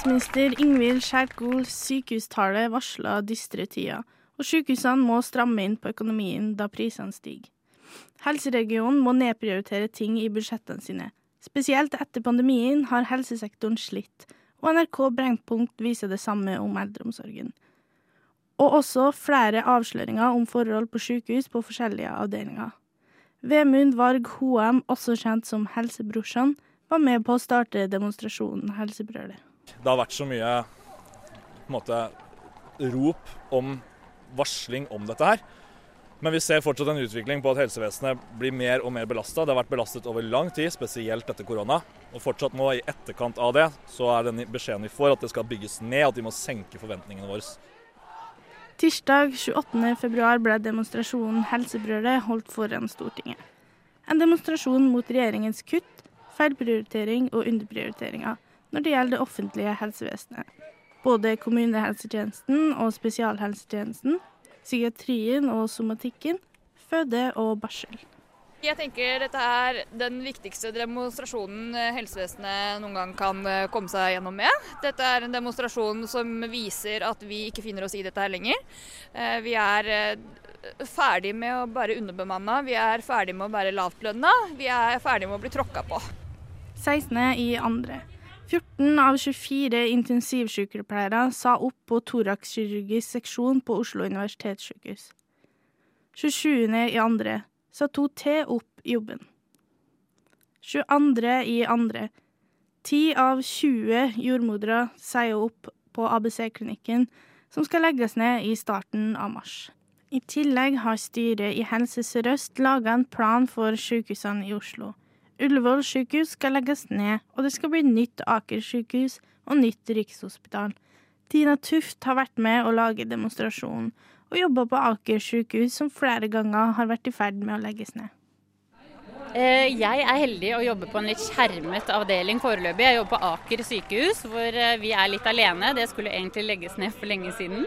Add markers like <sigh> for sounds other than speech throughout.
Helseminister Ingvild Kjerkol sykehustale varsler dystre tider, og sykehusene må stramme inn på økonomien da prisene stiger. Helseregionen må nedprioritere ting i budsjettene sine. Spesielt etter pandemien har helsesektoren slitt, og NRK Brennpunkt viser det samme om eldreomsorgen. Og også flere avsløringer om forhold på sykehus på forskjellige avdelinger. Vemund Varg Hoem, også kjent som Helsebrorsan, var med på å starte demonstrasjonen Helsebrølet. Det har vært så mye måte, rop om varsling om dette her. Men vi ser fortsatt en utvikling på at helsevesenet blir mer og mer belasta. Det har vært belastet over lang tid, spesielt etter korona. Og fortsatt nå, i etterkant av det, så er den beskjeden vi får at det skal bygges ned, at vi må senke forventningene våre. Tirsdag 28.2 ble demonstrasjonen Helsebrølet holdt foran Stortinget. En demonstrasjon mot regjeringens kutt, feilprioritering og underprioriteringer når det gjelder det offentlige helsevesenet. Både kommunehelsetjenesten og spesialhelsetjenesten, psykiatrien og somatikken, føde og barsel. Jeg tenker dette er den viktigste demonstrasjonen helsevesenet noen gang kan eh, komme seg gjennom med. Dette er en demonstrasjon som viser at vi ikke finner oss i dette her lenger. Eh, vi er eh, ferdig med å være underbemanna, vi er ferdig med å være lavtlønna, vi er ferdig med å bli tråkka på. 16. i andre. 14 av 24 intensivsykepleiere sa opp på thoraxkirurgisk seksjon på Oslo universitetssykehus. 27. i andre sa to til opp jobben. 22. i andre. 10 av 20 jordmødre sier opp på ABC-klinikken, som skal legges ned i starten av mars. I tillegg har styret i Helse Sør-Øst laga en plan for sykehusene i Oslo. Ullevål sykehus skal legges ned, og det skal bli nytt Aker sykehus og nytt Rikshospital. Tina Tuft har vært med å lage demonstrasjonen, og jobba på Aker sykehus, som flere ganger har vært i ferd med å legges ned. Jeg er heldig å jobbe på en litt skjermet avdeling foreløpig. Jeg jobber på Aker sykehus, hvor vi er litt alene. Det skulle egentlig legges ned for lenge siden.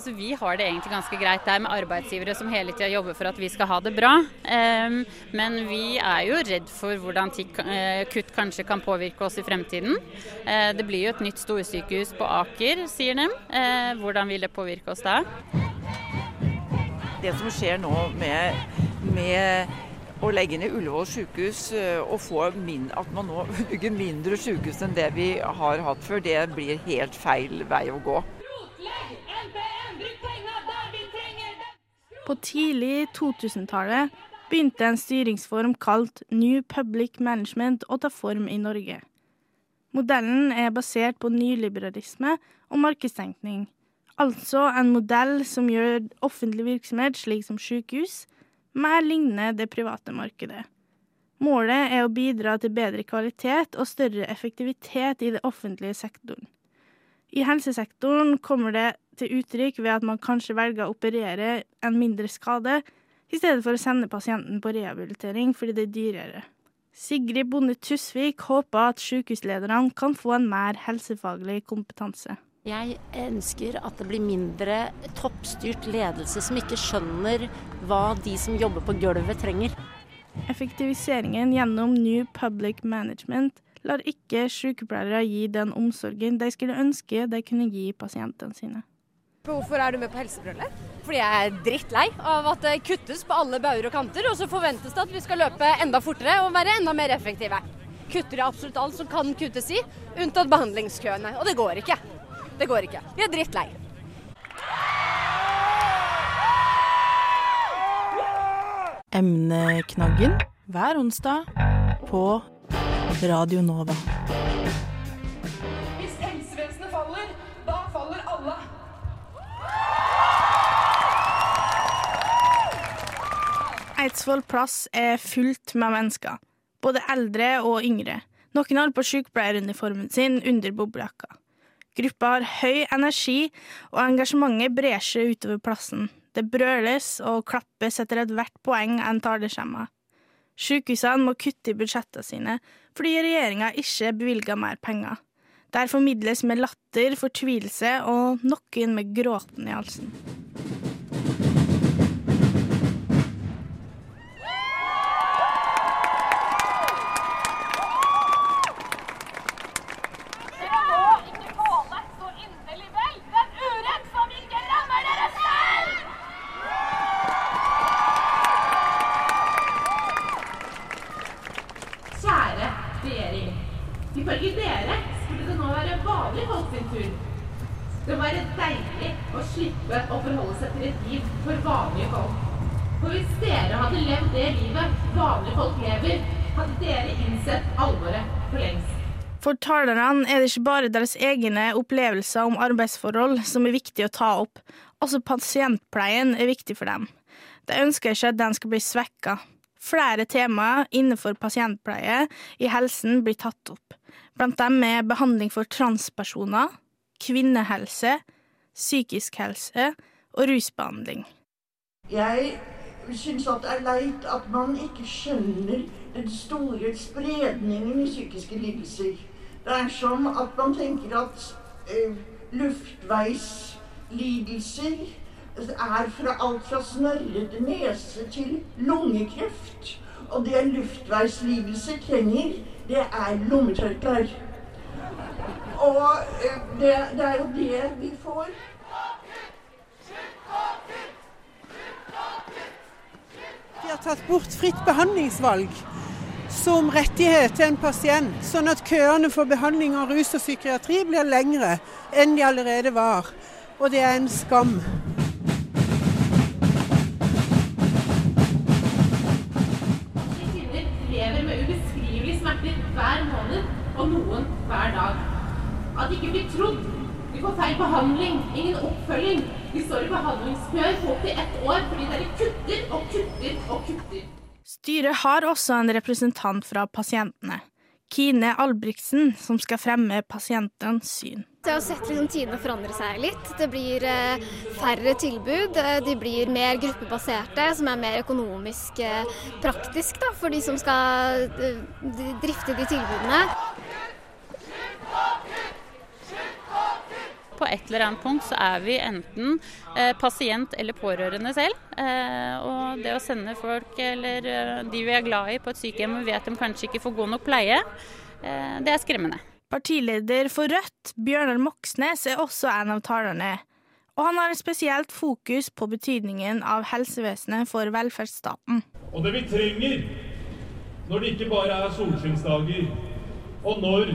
Så vi har det egentlig ganske greit der med arbeidsgivere som hele tida jobber for at vi skal ha det bra. Men vi er jo redd for hvordan kutt kanskje kan påvirke oss i fremtiden. Det blir jo et nytt storsykehus på Aker, sier de. Hvordan vil det påvirke oss da? Det som skjer nå med, med å legge ned Ullevål sykehus og få min, at man nå <laughs> bygger mindre sykehus enn det vi har hatt før, det blir helt feil vei å gå. På tidlig 2000-tallet begynte en styringsform kalt New Public Management å ta form i Norge. Modellen er basert på nyliberalisme og markedstenkning, altså en modell som gjør offentlig virksomhet, slik som sykehus, mer lignende det private markedet. Målet er å bidra til bedre kvalitet og større effektivitet i det offentlige sektoren. I helsesektoren kommer det til uttrykk ved at man kanskje velger å operere en mindre skade, i stedet for å sende pasienten på rehabilitering fordi det er dyrere. Sigrid Bonde Tusvik håper at sykehuslederne kan få en mer helsefaglig kompetanse. Jeg ønsker at det blir mindre toppstyrt ledelse som ikke skjønner hva de som jobber på gulvet trenger. Effektiviseringen gjennom New Public Management lar ikke sykepleiere gi den omsorgen de skulle ønske de kunne gi pasientene sine. Hvorfor er du med på Helsebrølet? Fordi jeg er drittlei av at det kuttes på alle bauger og kanter, og så forventes det at vi skal løpe enda fortere og være enda mer effektive. Kutter i absolutt alt som kan kuttes i, unntatt behandlingskøene. Og det går ikke. Det går ikke. Vi er drittlei. Emneknaggen hver onsdag på Radio Nova. Hvis helsevesenet faller, da faller alle. Eidsvoll plass er fullt med mennesker, både eldre og yngre. Noen har på sykepleieruniformen sin under boblejakka. Gruppa har høy energi, og engasjementet brer seg utover plassen. Det brøles og klappes etter ethvert poeng en talerskjemmer. Sykehusene må kutte i budsjettene sine fordi regjeringa ikke bevilger mer penger. Der formidles med latter, fortvilelse og noen med gråten i halsen. Slippe å forholde seg til et liv for vanlige folk. For hvis dere hadde levd det livet vanlige folk lever, hadde dere innsett alvoret for lengst. For talerne er det ikke bare deres egne opplevelser om arbeidsforhold som er viktig å ta opp, også pasientpleien er viktig for dem. De ønsker ikke at den skal bli svekka. Flere temaer innenfor pasientpleie i helsen blir tatt opp. Blant dem er behandling for transpersoner, kvinnehelse, psykisk helse og rusbehandling. Jeg syns at det er leit at man ikke skjønner den store spredningen i psykiske lidelser. Det er som at man tenker at eh, luftveislidelser er fra alt fra snørrete nese til lungekreft. Og det luftveislidelser trenger, det er lommetørklær. Og eh, det, det er jo det vi får. Vi har tatt bort fritt behandlingsvalg som rettighet til en pasient, sånn at køene for behandling av rus og psykiatri blir lengre enn de allerede var. Og det er en skam. At de ikke blir trodd. De får feil behandling, ingen oppfølging. De står i behandlingskøer på opptil ett år fordi dere kutter og kutter og kutter. Styret har også en representant fra pasientene, Kine Albrigtsen, som skal fremme pasientenes syn. Jeg har sett liksom tidene forandre seg litt. Det blir eh, færre tilbud. eh, De blir mer gruppebaserte, som er mer økonomisk eh, praktisk da, for de som skal drifte de tilbudene. På et eller annet punkt så er vi enten eh, pasient eller pårørende selv. Eh, og det å sende folk eller eh, de vi er glad i på et sykehjem og vet de kanskje ikke får god nok pleie, eh, det er skremmende. Partileder for Rødt, Bjørnar Moxnes, er også en av talerne. Og han har et spesielt fokus på betydningen av helsevesenet for velferdsstaten. Og det vi trenger når det ikke bare er solskinnsdager, og når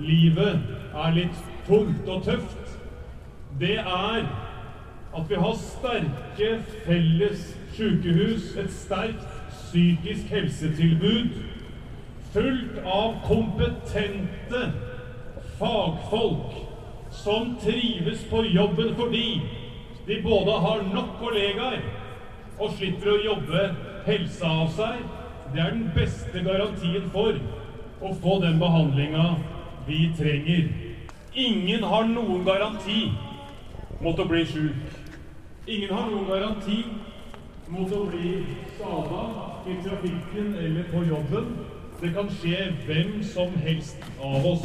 livet er litt tungt og tøft, det er at vi har sterke felles sykehus, et sterkt psykisk helsetilbud, fullt av kompetente fagfolk som trives på jobben fordi de både har nok kollegaer og slipper å jobbe helsa av seg. Det er den beste garantien for å få den behandlinga vi trenger. Ingen har noen garanti mot å bli sjuk. Ingen har noen garanti mot å bli skada i trafikken eller på jobben. Det kan skje hvem som helst av oss.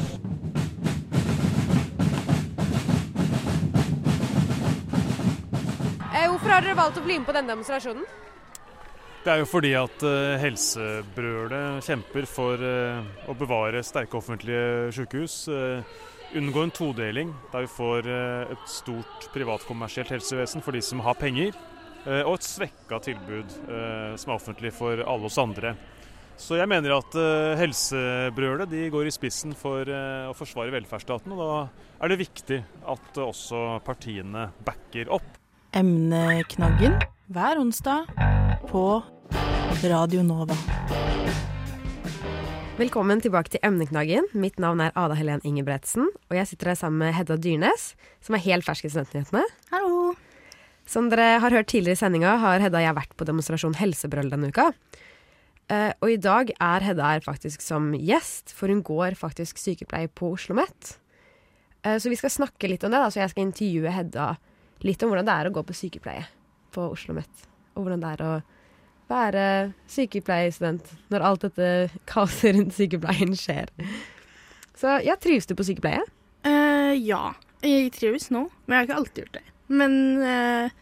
Eh, Hvorfor har dere valgt å bli med på denne demonstrasjonen? Det er jo fordi at uh, helsebrølet kjemper for eh, å bevare sterke offentlige sykehus. Unngå en todeling der vi får eh, et stort privatkommersielt helsevesen for de som har penger, eh, og et svekka tilbud eh, som er offentlig for alle oss andre. Så jeg mener at helsebrølet de går i spissen for å forsvare velferdsstaten, og da er det viktig at også partiene backer opp. Emneknaggen hver onsdag på Radio Nova. Velkommen tilbake til emneknaggen. Mitt navn er Ada Helen Ingebretsen, og jeg sitter her sammen med Hedda Dyrnes, som er helt fersk i Studentnyhetene. Hallo! Som dere har hørt tidligere i sendinga, har Hedda og jeg vært på demonstrasjon Helsebrøl denne uka. Eh, og i dag er Hedda her faktisk som gjest, for hun går faktisk sykepleie på Oslo OsloMet. Eh, så vi skal snakke litt om det, da, så jeg skal intervjue Hedda litt om hvordan det er å gå på sykepleie på Oslo OsloMet. Og hvordan det er å være sykepleierstudent når alt dette <laughs> kaoset rundt sykepleien skjer. Så ja, trives du på sykepleie? Uh, ja, jeg trives nå, men jeg har ikke alltid gjort det. Men uh,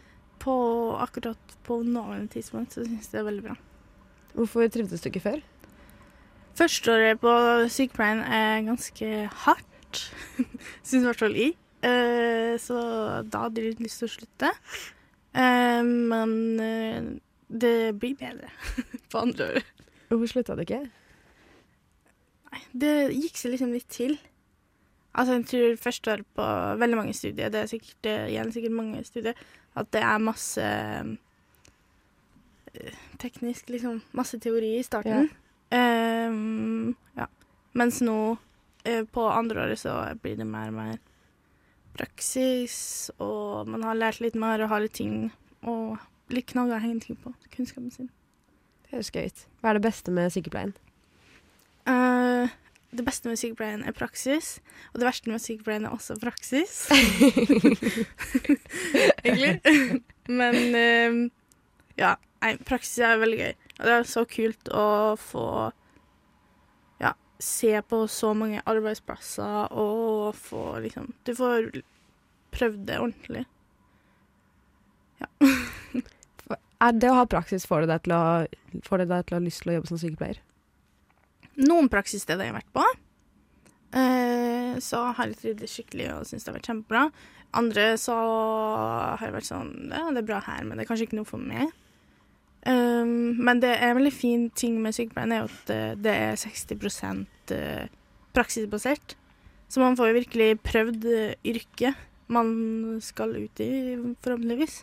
på akkurat på nåværende tidspunkt så syns jeg det er veldig bra. Hvorfor trivdes du ikke før? Førsteåret på sykepleien er ganske hardt, <laughs> syns i hvert fall jeg. Uh, så da hadde jeg lyst til å slutte. Men det blir bedre <laughs> på andre året. Hvorfor slutta du ikke? Nei, det gikk seg liksom litt til. Altså, jeg tror første år på veldig mange studier, det er sikkert, igjen sikkert mange studier, at det er masse eh, teknisk, liksom. Masse teori i starten. Ehm, ja. Mens nå, eh, på andre året, så blir det mer og mer praksis, og man har lært litt mer og har litt ting og litt knagger å henge ting på. Kunnskapen sin. Det høres gøy ut. Hva er det beste med sykepleien? Uh, det beste med sykepleien er praksis, og det verste med sykepleien er også praksis. <laughs> Egentlig. Men eh, ja, nei, praksis er veldig gøy. Og det er så kult å få ja, se på så mange arbeidsplasser og få liksom Du får prøvd det ordentlig. <laughs> Er det å ha praksis får det deg til å, får det deg til å ha lyst til å jobbe som sykepleier? Noen praksissteder jeg har vært på, eh, så har jeg trivdes skikkelig og syns det har vært kjempebra. Andre så har jeg vært sånn Ja, det er bra her, men det er kanskje ikke noe for meg. Um, men det er en veldig fin ting med sykepleien er at det, det er 60 eh, praksisbasert. Så man får jo virkelig prøvd eh, yrket man skal ut i, forhåpentligvis.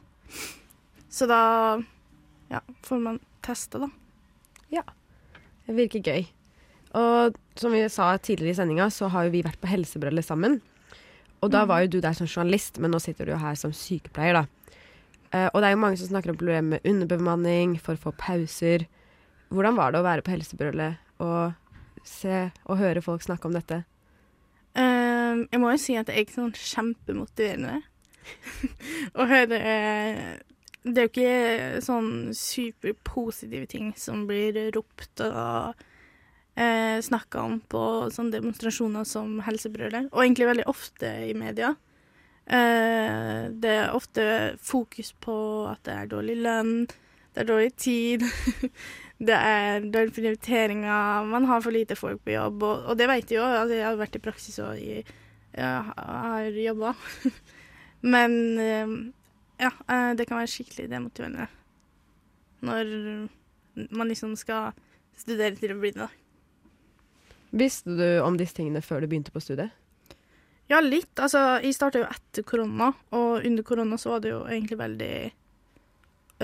Så da ja, får man teste, da. Ja. Det virker gøy. Og som vi sa tidligere i sendinga, så har jo vi vært på Helsebrølet sammen. Og da Mhm. var jo du der som journalist, men nå sitter du jo her som sykepleier, da. Eh, og det er jo mange som snakker om problemer med underbemanning, for å få pauser. Hvordan var det å være på Helsebrølet og se og høre folk snakke om dette? Ehm, jeg må jo si at det er ikke sånn kjempemotiverende <laughs> å høre eh, Det er jo ikke sånn superpositive ting som blir ropt og eh, snakka om på sånne demonstrasjoner som Helsebrølet, og egentlig veldig ofte i media. Eh, det er ofte fokus på at det er dårlig lønn, det er dårlig tid, <laughs> det er dårlige prioriteringer, man har for lite folk på jobb, og, og det vet jeg jo. Altså, jeg har vært i praksis og jeg, jeg har jobba. <laughs> Men eh, ja, eh, det kan være skikkelig demotiverende når man liksom skal studere til å bli det. Visste du om disse tingene før du begynte på studiet? Ja, litt. Altså, jeg starta jo etter korona, og under korona så var det jo egentlig veldig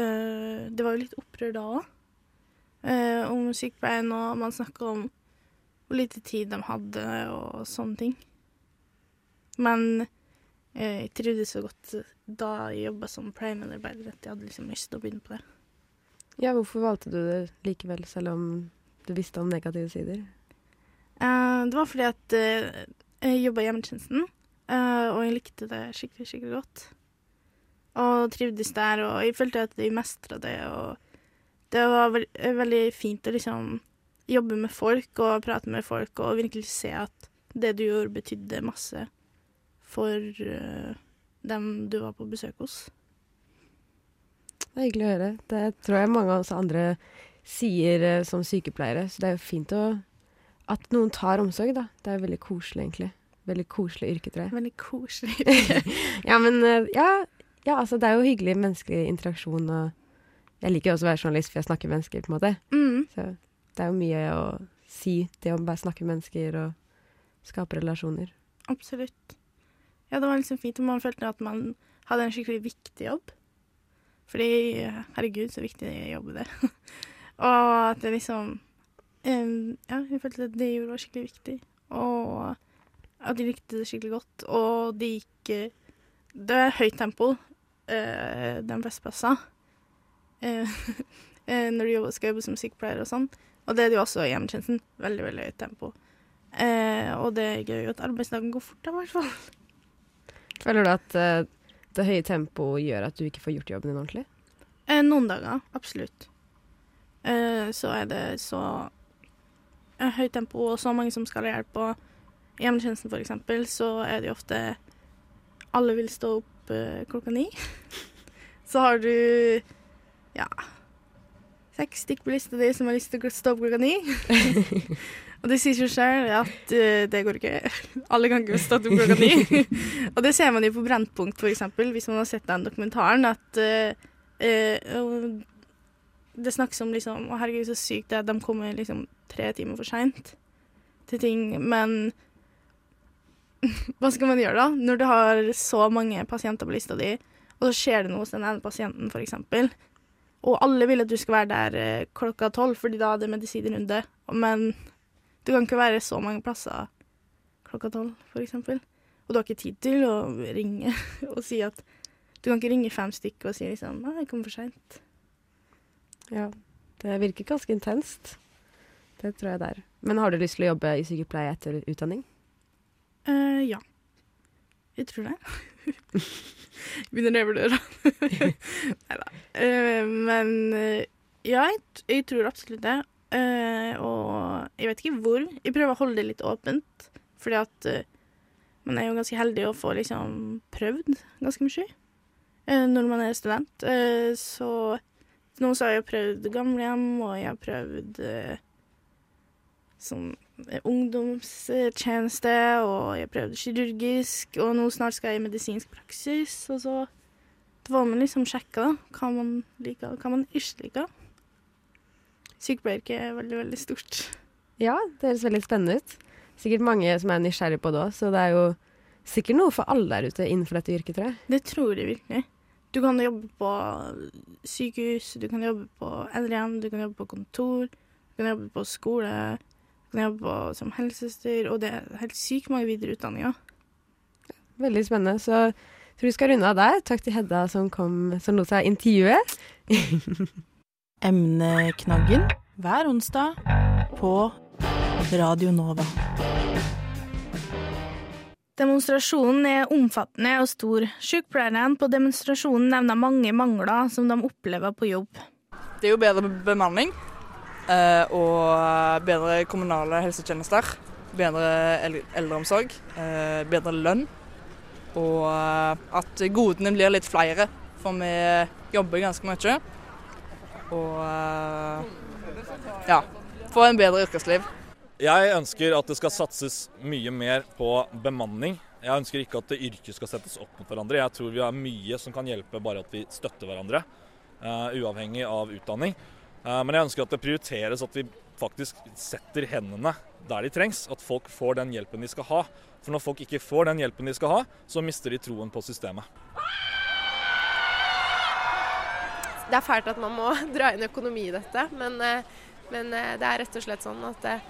øh, Det var jo litt opprør da òg, om sykepleien, og man snakka om hvor lite tid de hadde, og sånne ting. Men øh, jeg trivdes så godt da jeg jobba som pleiemedarbeider, at jeg hadde liksom lyst til å begynne på det. Ja, hvorfor valgte du det likevel, selv om du visste om negative sider? Uh, det var fordi at uh, jeg jobba i hjemmetjenesten, uh, og jeg likte det skikkelig, skikkelig godt. Og trivdes der, og jeg følte at jeg mestra det, og det var ve veldig fint å liksom jobbe med folk og prate med folk og virkelig se at det du gjorde, betydde masse for eh, dem du var på besøk hos. Det er hyggelig å høre. Det tror jeg mange av oss andre sier eh, som sykepleiere. Så det er jo fint å, at noen tar omsorg, da. Det er jo veldig koselig, egentlig. Veldig koselig yrke, tror jeg. Veldig koselig. <laughs> ja, men eh, ja, ja, altså det er jo hyggelig menneskelig interaksjon og Jeg liker jo også å være journalist, for jeg snakker mennesker, på en måte. Mm. Så det er jo mye å si, det å bare snakke mennesker og skape relasjoner. Absolutt. Ja, det var liksom fint, og man følte at man hadde en skikkelig viktig jobb. Fordi, herregud, så viktig jobb det er. <laughs> og at det liksom Ja, jeg følte at det gjorde, var skikkelig viktig. Og at de likte det skikkelig godt. Og det gikk Det er høyt tempo eh, den fleste plasser. Eh, <laughs> eh, når du skal jobbe som sykepleier og sånn. Og det er det jo også i hjemmetjenesten. Veldig, veldig høyt tempo. Eh, og det er gøy at arbeidsdagen går fort, da, i hvert fall. Føler du at uh, det høye tempoet gjør at du ikke får gjort jobben din ordentlig? Eh, noen dager, absolutt. Eh, så er det så eh, høyt tempo og så mange som skal ha hjelp. Og i hjemmetjenesten eksempel, så er det jo ofte alle vil stå opp eh, klokka ni. <laughs> så har du ja seks stykk på lista di som har lyst til å stå opp klokka ni. <laughs> <laughs> og det sier seg selv at uh, det går ikke. <laughs> Alle kan ikke stå opp klokka ni. <laughs> og det ser man jo på Brennpunkt, eksempel, hvis man har sett den dokumentaren, at uh, uh, det snakkes om liksom Å, herregud, så sykt det er de kommer liksom tre timer for seint. til ting, men <laughs> hva skal man gjøre da? Når du har så mange pasienter på lista di, og så skjer det noe hos den ene pasienten, f.eks., og alle vil at du skal være der klokka tolv, fordi da er det medisinrunde, men du kan ikke være så mange plasser klokka tolv, f.eks. Og du har ikke tid til å ringe <laughs> og si at Du kan ikke ringe fem stykker og si liksom 'Nei, jeg kom for seint'. Ja, det virker ganske intenst. Det tror jeg det er. Men har du lyst til å jobbe i sykepleie etter utdanning? Uh, ja. Jeg tror det. <laughs> Begynner revurdere. <laughs> Nei da. Uh, men uh, ja, jeg, jeg tror absolutt det. Eh, og jeg vet ikke hvor. Jeg prøver å holde det litt åpent, fordi at uh, man er jo ganske heldig å få liksom prøvd ganske mye uh, når man er student. Så nå så har jeg prøvd gamlehjem, og jeg har prøvd sånn ungdomstjeneste, og jeg prøvde kirurgisk, og nå snart skal jeg i medisinsk praksis, og så får man liksom sjekka hva man liker, og hva man ikke liker. Sykepleieryrket er veldig, veldig stort. Ja, det høres veldig spennende ut. Sikkert mange som er nysgjerrige på det òg, så det er jo sikkert noe for alle der ute innenfor dette yrket, tror jeg. Det tror jeg virkelig. Du kan jobbe på sykehus, du kan jobbe på eldrehjem, du kan jobbe på kontor, du kan jobbe på skole, du kan jobbe på, som helsesøster, og det er helt sykt mange videreutdanninger. Veldig spennende. Så jeg tror vi skal runde av der. Takk til Hedda som, kom, som lot seg intervjue. <laughs> Emneknaggen hver onsdag på Radio Nova. Demonstrasjonen er omfattende og stor. Sykepleierne på demonstrasjonen nevner mange mangler som de opplever på jobb. Det er jo bedre bemanning eh, og bedre kommunale helsetjenester. Bedre eldreomsorg, eh, bedre lønn. Og at godene blir litt flere, for vi jobber ganske mye. Og eh, ja, få en bedre yrkesliv. Jeg ønsker at det skal satses mye mer på bemanning. Jeg ønsker ikke at yrket skal settes opp mot hverandre. Jeg tror vi har mye som kan hjelpe bare at vi støtter hverandre, uh, uavhengig av utdanning. Uh, men jeg ønsker at det prioriteres at vi faktisk setter hendene der de trengs. At folk får den hjelpen de skal ha. For når folk ikke får den hjelpen de skal ha, så mister de troen på systemet. Det er fælt at man må <laughs> dra inn økonomi i dette, men, eh, men eh, det er rett og slett sånn at eh,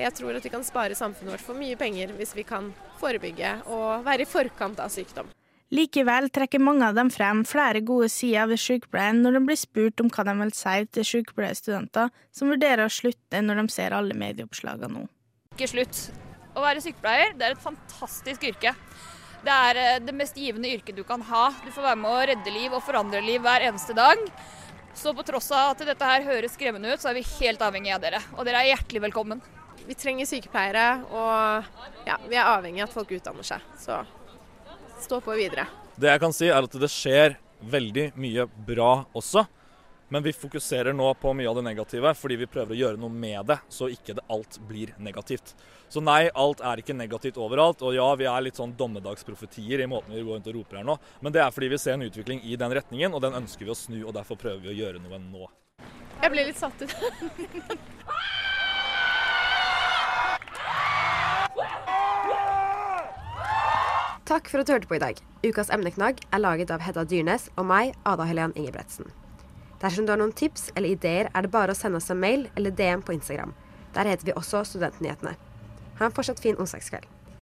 jeg tror at vi kan spare samfunnet vårt for mye penger hvis vi kan forebygge og være i forkant av sykdom. Likevel trekker mange av dem frem flere gode sider ved sykepleien når de blir spurt om hva de vil si til sykepleierstudenter som vurderer å slutte når de ser alle medieoppslagene nå. Ikke slutt. Å være sykepleier det er et fantastisk yrke. Det er eh, det mest givende yrket du kan ha. Du får være med å redde liv og forandre liv hver eneste dag. Så på tross av at dette her høres skremmende ut, så er vi helt avhengig av dere. Og dere er hjertelig velkommen. Vi trenger sykepleiere, og ja, vi er avhengig av at folk utdanner seg. Så stå på videre. Det jeg kan si er at det skjer veldig mye bra også. Men vi fokuserer nå på mye av det negative fordi vi prøver å gjøre noe med det, så ikke det alt blir negativt. Så nei, alt er ikke negativt overalt. Og ja, vi er litt sånn dommedagsprofetier i måten vi går rundt og roper her nå. Men det er fordi vi ser en utvikling i den retningen, og den ønsker vi å snu. Og derfor prøver vi å gjøre noe nå. Jeg blir litt satt ut. Takk for at du hørte på i dag. Ukas emneknagg er laget av Hedda Dyrnes og meg, Ada Helen Ingebretsen. Dersom du har noen tips eller ideer, er det bare å sende oss en mail eller DM på Instagram. Der heter vi også Studentnyhetene. Ha en fortsatt fin onsdagskveld.